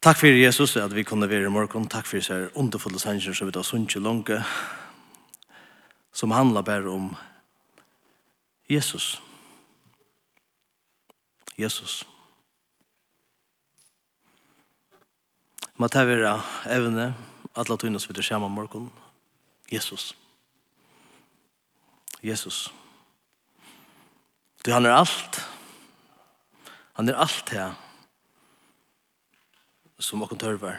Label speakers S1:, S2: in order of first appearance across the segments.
S1: Takk fyrir Jesus at vi kunne være i morgen. Takk fyrir sær underfulle sanger som vi tar sunnje lange som handlar bare om Jesus. Jesus. Ma tar vera evne alla som vi tar skjermen morgen. Jesus. Jesus. Du han er alt. Han er alt her. Ja som åkken tørver.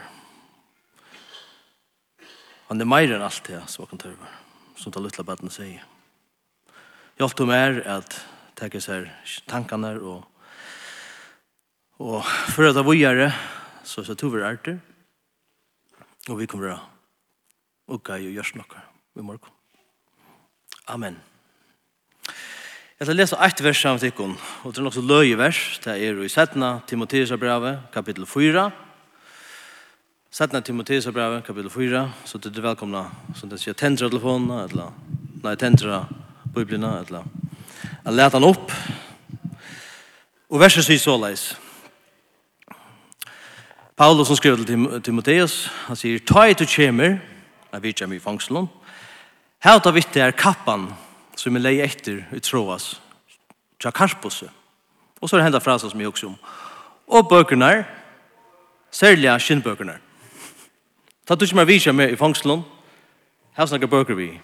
S1: Han er meir enn alt det som åkken tørver, som det lytla baden sier. Hjelp du mer at teke seg tankene og og for at det var vujere så så tog vi ærter og vi kommer å ukka i og gjørs nokka i morgen. Amen. Jeg skal lese et vers sammen til og det er nok så løye vers, det er i Setna, Timotheus brevet, kapittel 4, Sättna Timotheus och brevet kapitel 4 så att du är välkomna så att jag tendra telefonen eller nej tendra biblarna eller att läta han upp. Och verset säger så läs Paulus som skrev till Timotheus, han säger ta i till kemer jag vet jag i fångseln här tar vi till er kappan som är leje efter i troas tja tjakarpose och så är det hända frasen som jag också om och bökerna särliga skinnbökerna Ta du ikke mer visja med i fangslån. her snakker bøker vi.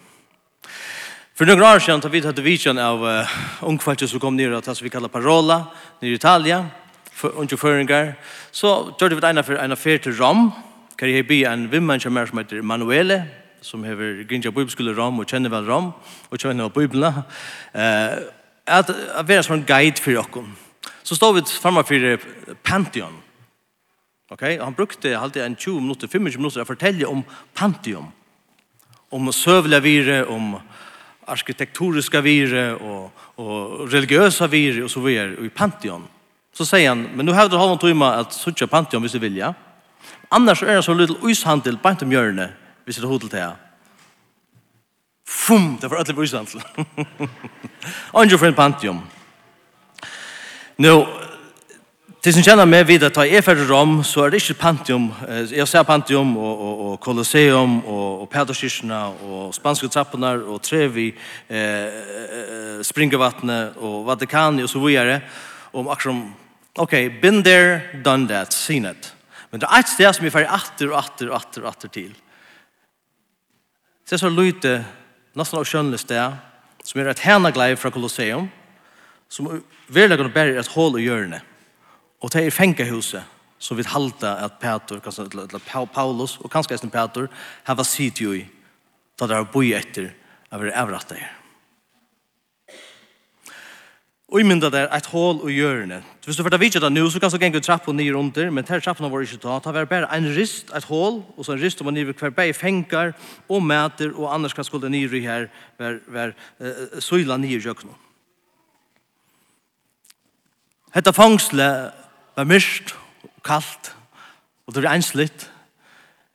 S1: For noen år siden, tar vi tatt visjan av uh, ungfalkje som kom ned og tatt som vi kallar Parola, nere i Italia, under føringar, så gjør vi et ene for en affær til Rom, kan jeg by en vimmann som er som heter Manuele, som hever Grinja Bibelskole Rom og kjenner vel Rom, og kjenner vel Bibelene, uh, at, at være som en guide for dere. Så står vi framme for Pantheon, Ok, Og han brukte alltid en 20 minutter, 25 minutter å fortelle om Pantheon. Om søvla vire, om arkitekturiska vire og, og religiøsa vire og så videre i Pantheon. Så sier han, men nu du han tog meg at suttja Pantheon hvis du vilja. Annars er det så litt uishandel bant om hjørne hvis du hodel til det. Fum, det var ødelig uishandel. Angel for en Pantheon. Nå, Det som kjenner meg videre, ta jeg ferdig rom, så er det ikke Pantium. Jeg ser Pantium og, og, og Colosseum og, og Pederskirchene og Spanske trappene og Trevi, eh, Springevattnet og Vatikani og så videre. Og akkurat, ok, been there, done that, seen it. Men det er et sted som vi ferdig atter og atter og atter og atter til. Det er så lyte, nesten av skjønnelig sted, som er et hennagleie fra Colosseum, som virkelig bare er et hål i hjørnet. Og det er fengehuset, som vil halda at Peter, eller Paulus, og kanskje eisen Peter, hava sitt jo i, da det er boi etter, av er avratt der. Og i mynda der et hål og hjørne. Hvis du fyrir vidtja det nu, så kan du genge trapp og nir under, men ter trappen var ikke ta, ta var bare en rist, et hål, og så en rist om man hver bei fengar og mæter, og annars kan skulda nir i her, ver, ver, uh, søyla nir i jøkno. Hetta fangsle var mist og kaldt, og det var enslitt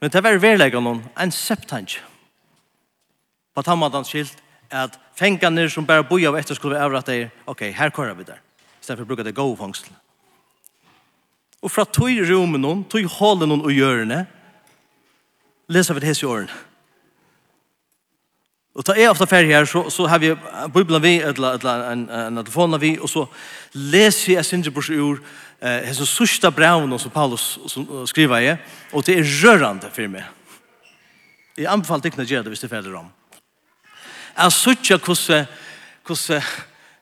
S1: Men det var verleggen noen, en septanj. På tammadans skilt, at fengarnir som bare boi av etter skulle være avrat deg ok, her kører vi der. I stedet for å bruke det gode fangsel. Og fra tog i rommet noen, tog i hålen noen og hjørne, leser vi det hese i årene. Og ta er ofta ferdig her, så, så har vi bibelen vi, eller, eller en, en, en telefonen vi, og så leser vi jeg synes ur, eh hesa sista och som Paulus som skriver är och det är rörande för mig. Jag anbefaller dig att göra det visst det fäller om. Är sucha kusse kusse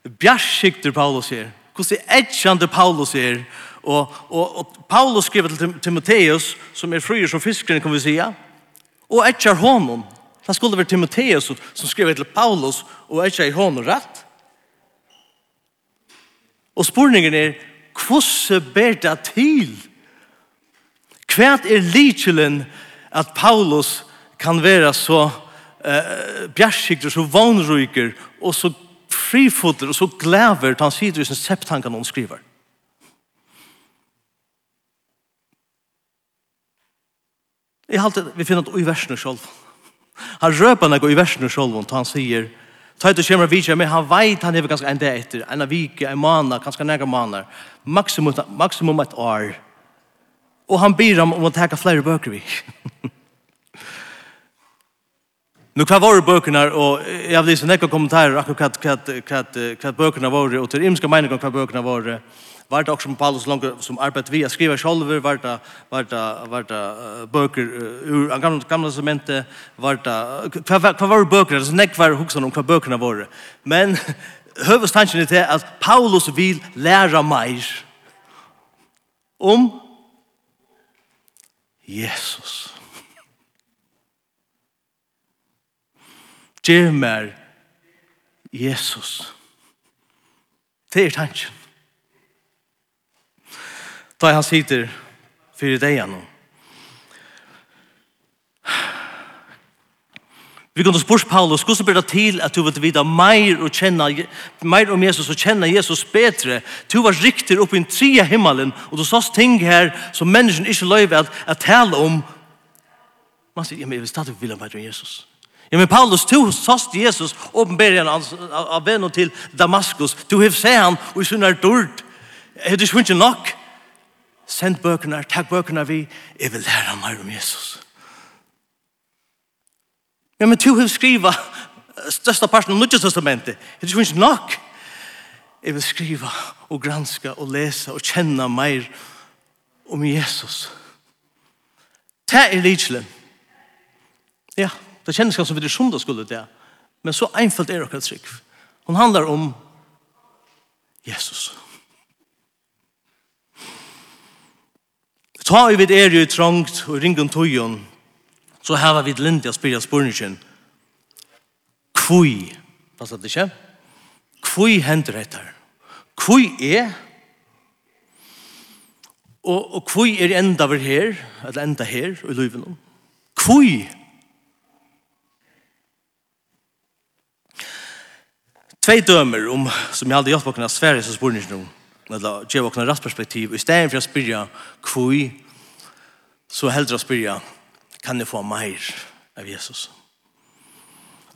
S1: bjärskikter Paulus här. Kusse edgande Paulus här och och och Paulus skriver till Timoteus som är fryr som fiskaren kan vi säga. Och edgar honom. Det skulle vara Timoteus som skriver till Paulus och edgar honom rätt. Och spurningen är Kvosse ber det til? Kvært er likelen at Paulus kan være så uh, bjergsikter, så vognryker, og så frifoter, og så glæver, han sier i sin septankan han skriver. Jeg halte, vi finner at i versene selv. Han røper noe i versene selv, og han sier, Ta det skjemmer vi men han vet han er ganske en dag etter, en vik, en måned, kanskje nære måneder, maksimum, maksimum et år. Og han byr ham om å teka flere bøker vi. Nu kvar var bøkene, og jeg vil lise nekka kommentarer akkurat hva bøkene var, og til imska mening om hva bøkene var. Og Var det också som Paulus långt som arbetat via skriva själva var det var det var det böcker ur en gamla gamla cemente var det vad var böcker så näck var huxan om vad böckerna var. Men huvudstanken är att Paulus vill lära mer om Jesus. Ger mer Jesus. Det er tanken. Da han sitter fyrir deg nå. Vi kunne spørre Paulus, hvordan blir det til at du vil vite mer og kjenne, mer om Jesus og kjenne Jesus bedre? Du var riktig oppe i en tria himmelen, og du sås ting her som mennesken ikke løyver at, at tale om. Man sier, ja, men jeg vil stadig ville mer om Jesus. Ja, men Paulus, du sås Jesus åpenberer han av vennen til Damaskus. Du har sett han, og i sånn er dård. Er det ikke nok? send bøkene, takk bøkene vi, jeg vil lære meg om Jesus. Ja, men du vil skriva største parten av Nudja Testamentet. Det er ikke nok. Jeg vil skriva og granska og lesa og kjenne meir om Jesus. Det er lidselen. Ja, det kjennes ganske som vi er sundagskullet det. Men så einfalt er det akkurat trygg. Hun handlar om Jesus. Jesus. Ta i vid er jo trångt og ringen tøyen, så hava vid lindi a spyrja spurningen. Kvui, sa det ikke? Kvui hender etter. Kvui er, og, og kvui er enda ver her, eller enda her, i løyven. Kvui. Tvei dømer om, som jeg aldri hjelper på kunne svære som spurningen om, eller ge okna rätt perspektiv i stedet for å spyrja kvui så heldre å spyrja kan jeg få mer av Jesus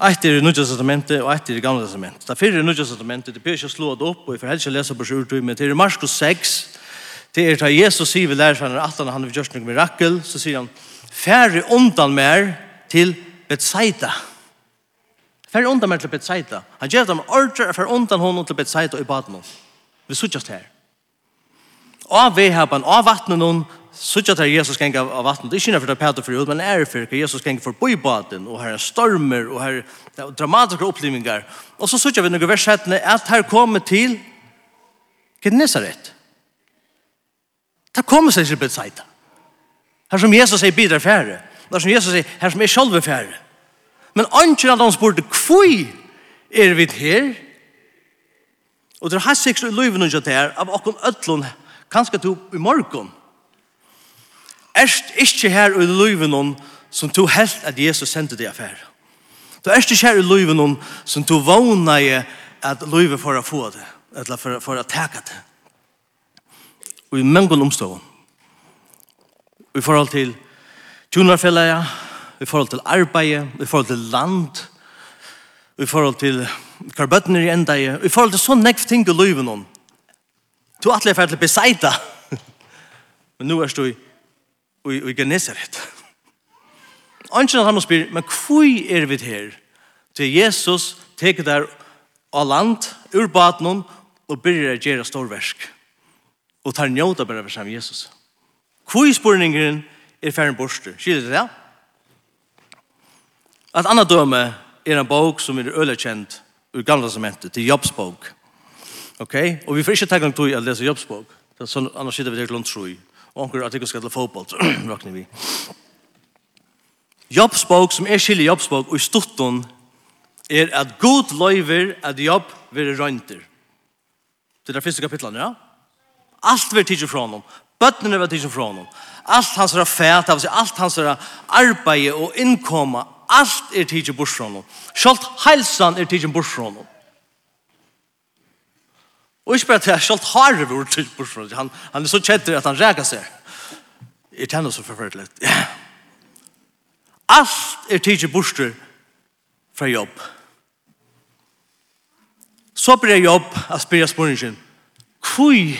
S1: Ett er i Nudja testamentet og ett er i Gamla testamentet. Det fyrre i Nudja testamentet, det blir ikke slået opp, og jeg får helst ikke lese på sjurtøy, men det er i Marskos 6, det er da Jesus sier vi lærer seg at han har gjort noe mirakel, så sier han, færre undan mer til Betsaida. Færre undan mer til Betsaida. Han gjør dem ordre, færre undan honom til Betsaida i baden. Vi suttjast her. Av vehaban, av vattnet noen, suttjast her Jesus geng av vattnet. Det er ikke for det Peter for ut, men er for det Jesus geng for bøybaden, og her er stormer, og her er dramatiske opplevingar. Og så suttjast vi noen versetene, at her kommer til Knesaret. Det kommer seg til Bethsaida. Her som Jesus sier bidrar fære. Her som Jesus sier, her som er sjálve fære. Men anker at han spurte, hvor er vi her? Og det er hans sikker i løyven og der, av okken ødlun, kanskje du i morgen. Erst ikke her i løyven som du helt at Jesus sendte deg affær. Du erst ikke her i løyven som du vågna i at livet for å få det, eller for, for å teka det. Og i mange omstående. I forhold til tjonarfellet, i forhold til arbeid, i forhold til land, i forhold til hver bøtten er i enda i, i forhold til sånn nekv ting i løyven om. Du er atlefer ferdig beseita. Men nu er du i, i, i Genesaret. Anskjøn at han må spyr, men hvor er vi her? Til Jesus teker der av land, ur baten og byrjar å gjøre storversk. Og tar njóta bare for seg med Jesus. Hvor spurningen er ferdig borster? Skiljer det det? Et annet døme er en bok som er øle kjent ur gamla testamentet til Jobs bok. Ok? Og vi får ikke tenke om tog å lese Jobs bok. Så annars sitter vi til klokken tror. Og anker artikkel skal til fotball, råkner vi. Jobs bok, som er skilje Jobs bok, og i stutton, er at god løyver at Jobb vil røynter. Det er det første kapitlet, ja? Alt vil tidsje fra honom. Bøttene vil tidsje fra honom. Alt hans fæt av alt hans arbeid og innkoma, alt er tidsi bors fra noen. Sjalt heilsan er tidsi bors fra noen. Og ikke bare til at sjalt har vi vært tidsi bors fra Han, han er så kjetter at han reker seg. Jeg kjenner så forferdelig. Ja. Alt er tidsi bors fra jobb. Så blir jeg jobb å spørre spørningen. Hvor?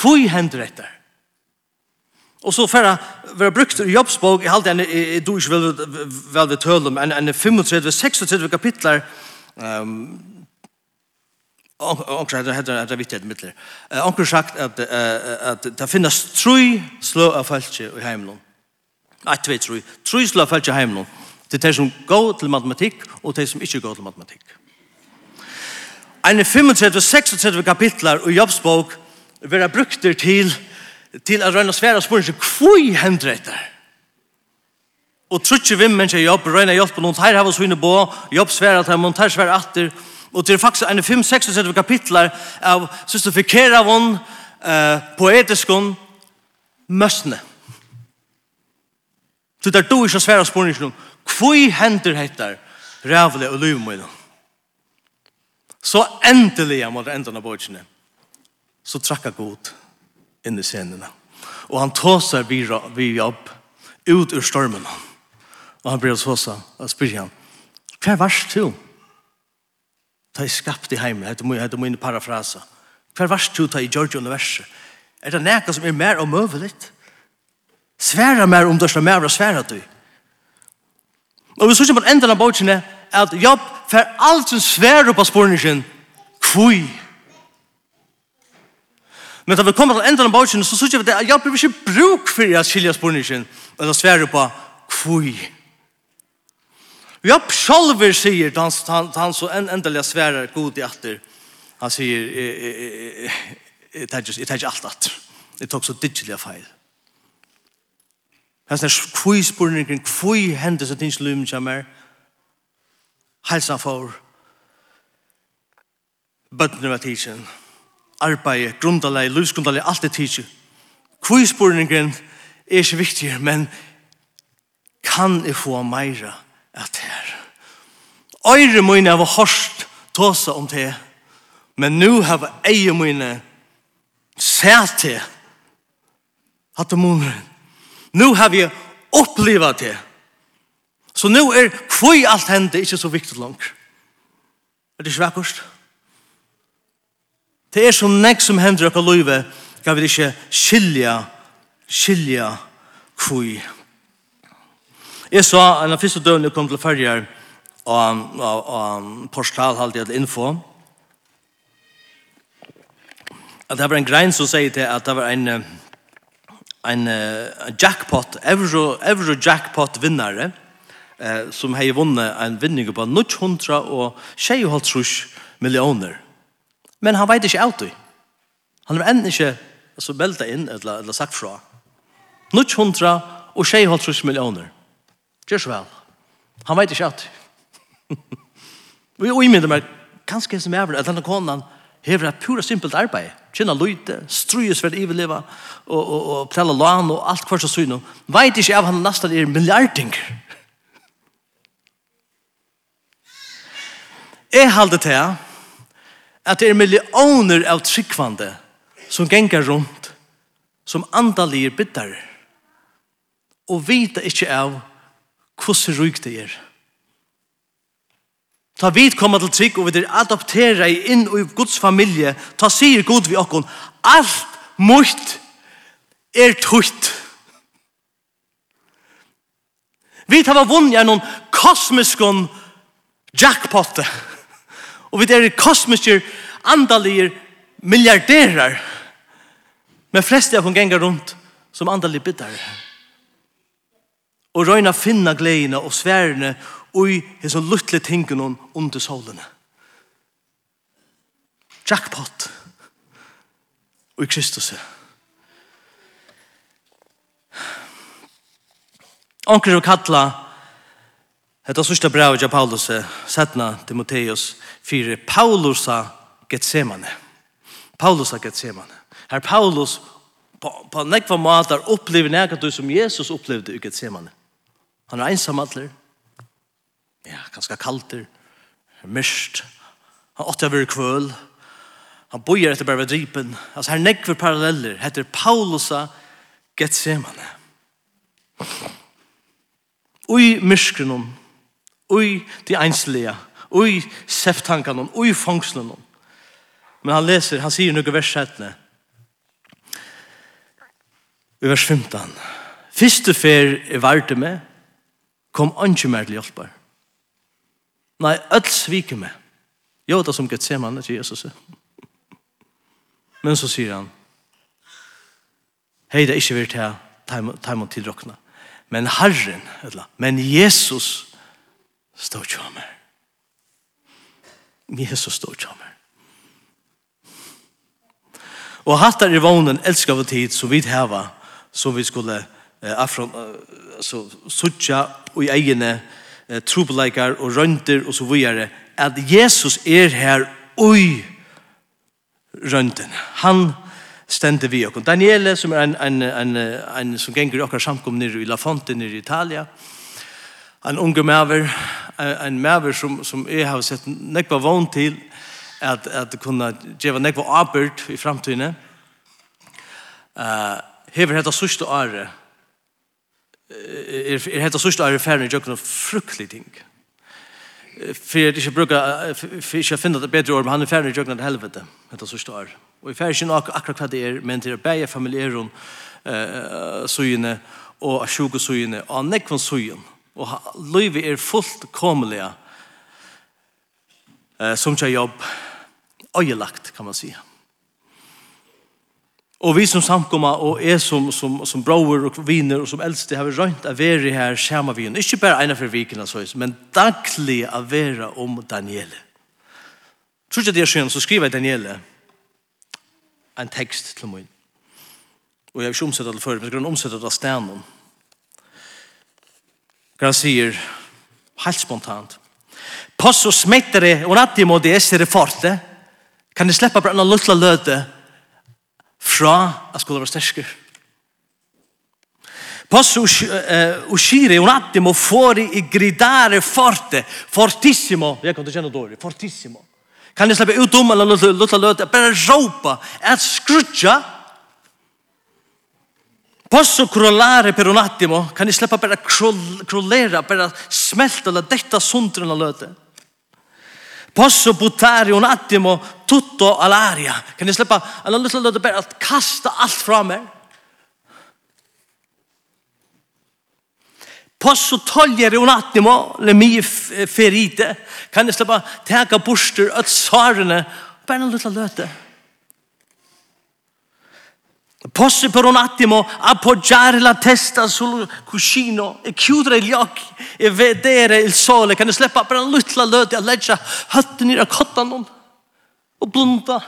S1: Hvor hender dette? Og så færre vera brukt i jobbsbog, jeg halte enn jeg du ikke vel, vel ved tølum, enn en 35-36 kapitler, um, Onkur heter heter heter vittet mittler. Onkur sagt at at ta finnast trúi slø av falski í heimnum. Eitt tvei trúi. Trúi slø av falski í heimnum. Det er som går til matematikk og det som ikke går til matematikk. Ein 35-36 kapitlar og jobbsbok vera brukter til til at røyna sværa spørsmål, hvor hender dette? Og trutje vimmen mennesker Jobb, røyna Jobb, og her har vi svine på, Jobb sværa til henne, her sværa atter, og til faktisk en 5-6 kapitler av systofikera av henne, eh, poetiskon, møsne. Så det er du ikke sværa spørsmål, hvor hender dette? Rævle og lyvmøyden. Så endelig, jeg måtte enda på bøkene, så trakka god inn i scenene. Og han tåser vi, vi opp ut ur stormen. Og han blir så sa, og spyr han, hva er verst til? Ta i skapt i heimen, heter min, heter min parafrasa. Hva er verst du ta i Georgia universet? Er det nekka som er mer omøvelig? Sværa mer om det som er mer og sværa du. Og vi sørger på enden av bøtjene at Jobb fer alt som sværa på sporene sin. Kvui Men da vi kommer til enden av bautjen, så sier vi det, jeg blir ikke bruk for jeg skilja spornisjen, eller sverre på kvui. Jeg selv sier, han, han, han så en, endelig sverre god i atter, han sier, jeg tar ikke alt atter. Jeg tok så digitale feil. Hans er kvui sporningen, kvui hendes at ikke lumen kommer, helsen for, bøttene var tidsen, arbeid, grundaleg, livsgrundalei, alt er tidsi. Kvispurningen er ikke viktig, men kan jeg få meira at her? Øyre mine har hørt tåse om det, men nu har eie mine sett det, at det måneder. Nu har vi oppleva det. Så nu er kvøy alt hende ikke så viktig langt. Er det ikke vekkert? Det er så nek som hender okkur løyve, kan vi ikke skilja, skilja kvui. Jeg sa, en av første døgnet kom til ferger, og, og, og portal halte jeg info, at det var en grein som sier til at det var en, en, uh, jackpot, euro, euro jackpot vinnare, eh, som hei vunnet en vinning på 900 og 2,5 millioner. Men han vet ikke alltid. Han har enda ikke altså, beltet inn, eller, eller sagt fra. Nutt hundra og tjej holdt trus millioner. Gjør så vel. Han vet ikke alltid. og jeg umynda meg, kanskje som er, at denne konan hever et pura simpelt arbeid. Kjenner løyte, strues for iveleva, og, og, og plella lan, og alt hver så syne. Vet ikke av han nesten er milliarding. Jeg halde til at det er millioner av tryggvande som gengar rundt som andalir bitter, og vita ikkje av hvordan ryg det er. Ta vid koma til trygg og vi er adoptera i inn og i Guds familie ta sier Gud vi okkon alt mot er tutt. Vi tar var vunnet noen kosmiskon. Jackpotte Og vi er kosmiske, andalige milliardærer. Men flest av hun ganger rundt som andalige biddare. Og røyna finna gleina og sværene og i hese luttle tingene under solene. Jackpot. Og i Kristus. Anker og kattla Hetta sista brevet til Paulus, setna Timoteus 4, Paulusa Getsemane. Paulusa Getsemane. Her Paulus på, på nekva matar opplever nekka som Jesus opplevde i Getsemane. Han er ensam atler. Ja, ganske kalter. Myrst. Han åtta vir kvøl. Han bojer etter bare dripen. Altså her nekver paralleller. Heter Paulusa Getsemane. Ui myskrenom ui de einslige, ui seftankan, ui fangslen. Men han leser, han sier noe vers 17. I vers 15. Fyrste fer jeg varte med, kom ikke mer til hjelper. Nei, öll sviker med. Jo, det er som gett se seman, det er Jesus. Men så sier han, hei, det er ikke vært her, ta imot tidrokna. Men Herren, eller, men Jesus, Stå kjammer. Jesus stå kjammer. Og hatt er i vånen elskar vi tid så vi heva så vi skulle eh, afron, så suttja og i egne eh, trobeleikar og rønter og så videre at Jesus er her ui rønten. Han stendte vi okkur. Daniele, som er en, en, en, en som gengur okkar samkom nere i La Fonte nere i Italia, en unge maver, en maver som, som jeg har sett nekva vogn til at, at kunne gjeva nekva arbeid i framtiden Eh uh, hever hetta sørste året er, er hetta sørste året ferdig jo kunne fruktelig ting. För det ikke bruker för jag finner det bättre om han är ferdig jo kunne helvete hetta sørste året Och i ferdig ikke akkurat vad det är men det er familjeron eh uh, søgjene og sjukkesøgjene och nekvann søgjene Og livet er fullt kommelig eh, som ikke jobb øyelagt, kan man si. Og vi som samkomma og er som, som, som bror og viner og som eldste har vi rønt av være her skjerma vi. Ikke bare ene for viken, men daglig av være om Daniele. Tror ikke det er skjønn, så skriver jeg Daniele en tekst til min. Og jeg har ikke omsette det før, men jeg vil omsette det av stenen han sier, helt spontant, Posso smettere un attimo di essere forte, kan det slippe brenna luttla løte fra at skulle være stersker. Posso og skire og nattig må gridare forte, fortissimo, jeg kan ikke kjenne dårlig, fortissimo. Kan du slippe ut om eller luttla løte, bare råpa, at skrutja, Posso krollare per un attimo, kan ni släppa bara krollera, bara smälta eller detta sundren och löte. Posso buttare un attimo tutto all'aria. Kan ni släppa alla löte löte bara att kasta allt fram er? Posso togliere un attimo le mie ferite. Kan ni släppa täcka borster, ötsarene, bara en löte löte. Posse per un attimo appoggiare la testa sul cuscino e chiudere gli occhi e vedere il sole. Kan du släppa per en liten löd och lägga hötten i kottan och blunda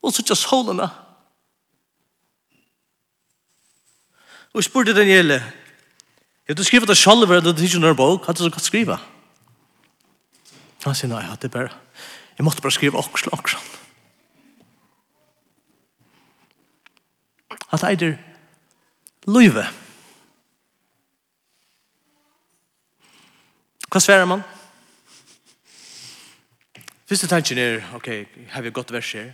S1: och sitta solerna. Og jeg spurte Daniele, «Har du skrivet det selv, eller du ikke bok? Hva er det du kan skrive?» Han sier, «Nei, det er bare, jeg måtte bare skrive akkurat, akkurat.» at eider løyve. Hva sverer man? Første tanken er, ok, har vi godt vers her?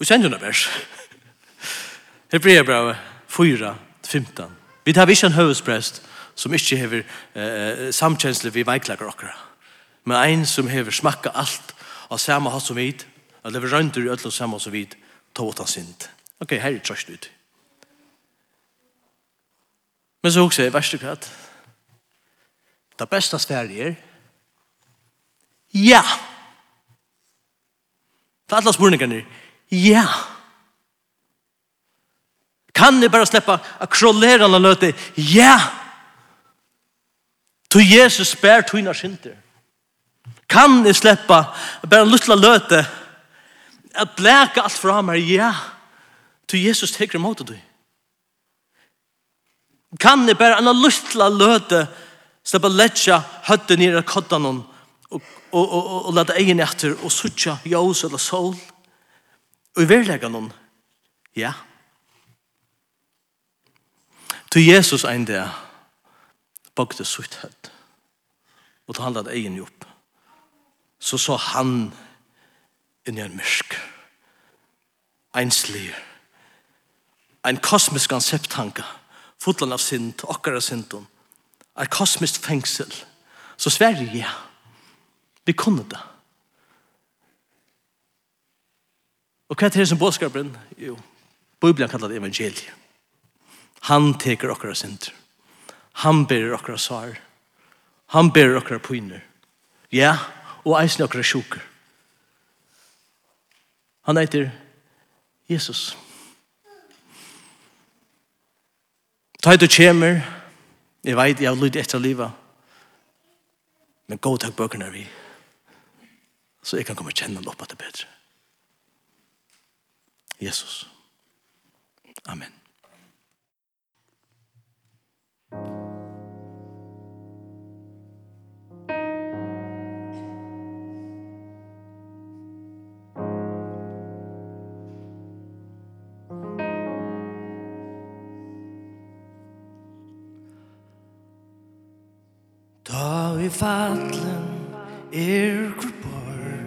S1: Vi kjenner noen vers. Hebrea brev 4, 15. Vi tar ikke en høvesprest som ikke hever eh, samkjensle vi veiklager dere. Men en som hever smakka alt av samme hatt som vid, eller vi rønter i ødel og samme som vid, ta åt hans synd. Ok, her er trøst ut. Men så også, verste kvart, det beste sværet er, ja! Det er alle spørningene, ja! Kan jeg bare slippe å krollere alle løte, ja! To Jesus spær tøyner synder. Kan jeg slippe bare luttla løte, ja! at blæka alt fra meg, ja, til Jesus teker imot du. Kan jeg bare anna lustla løte, slippa letja høtte nere av hon, og, og, og, og, og lade egen etter, og sutja jås eller sol, og i verlega noen, ja. Til Jesus ein det, bakte sutt høtt, og ta han leta egen jobb, så så han, inn i en myrk. Einslig. Ein kosmisk konsepttanke. Fotlan av synd, okkar av synd. Ein kosmisk fengsel. Så Sverige, ja. Vi kunne det. Og hva er det som bådskapen? Jo, Bibelen kallar det evangeliet. Han teker okkar synder. Han ber okkar svar. Han ber okkar pyner. Ja, og eisen okkar sjuker. Han heter Jesus. Ta du kjemer, jeg vet, jeg har lyd etter livet, men gå takk bøkene vi, så jeg kan komme og kjenne opp at det er bedre. Jesus. Amen. Amen. fallen er kvar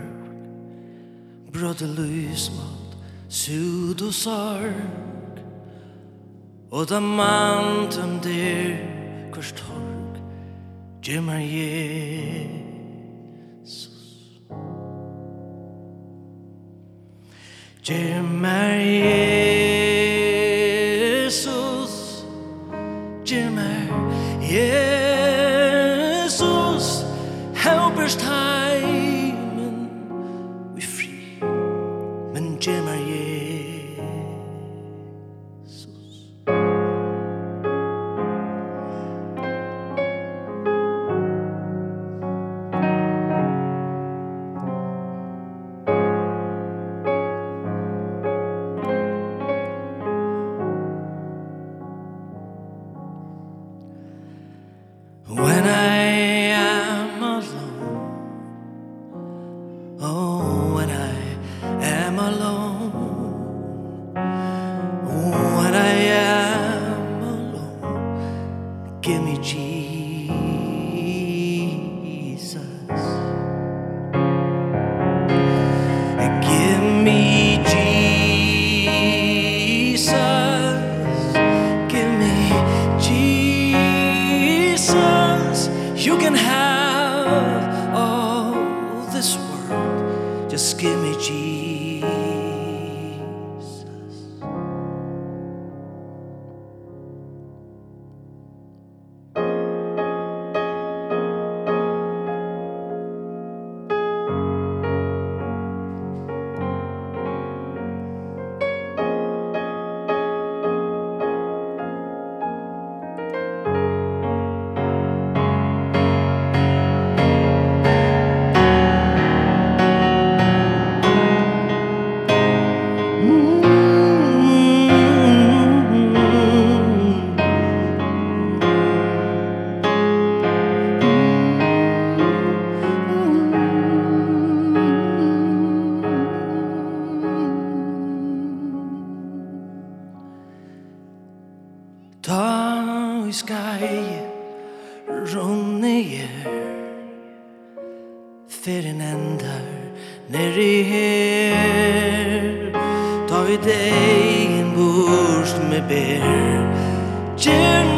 S1: Bråte lys mot sud og sorg. Og da mantum der kvart torg Gjemmer Jesus. Gjemmer Jesus. Gjemmer Jesus. oppur og nyer Fyrir endar neri her Ta vi deg en burst med ber Gjern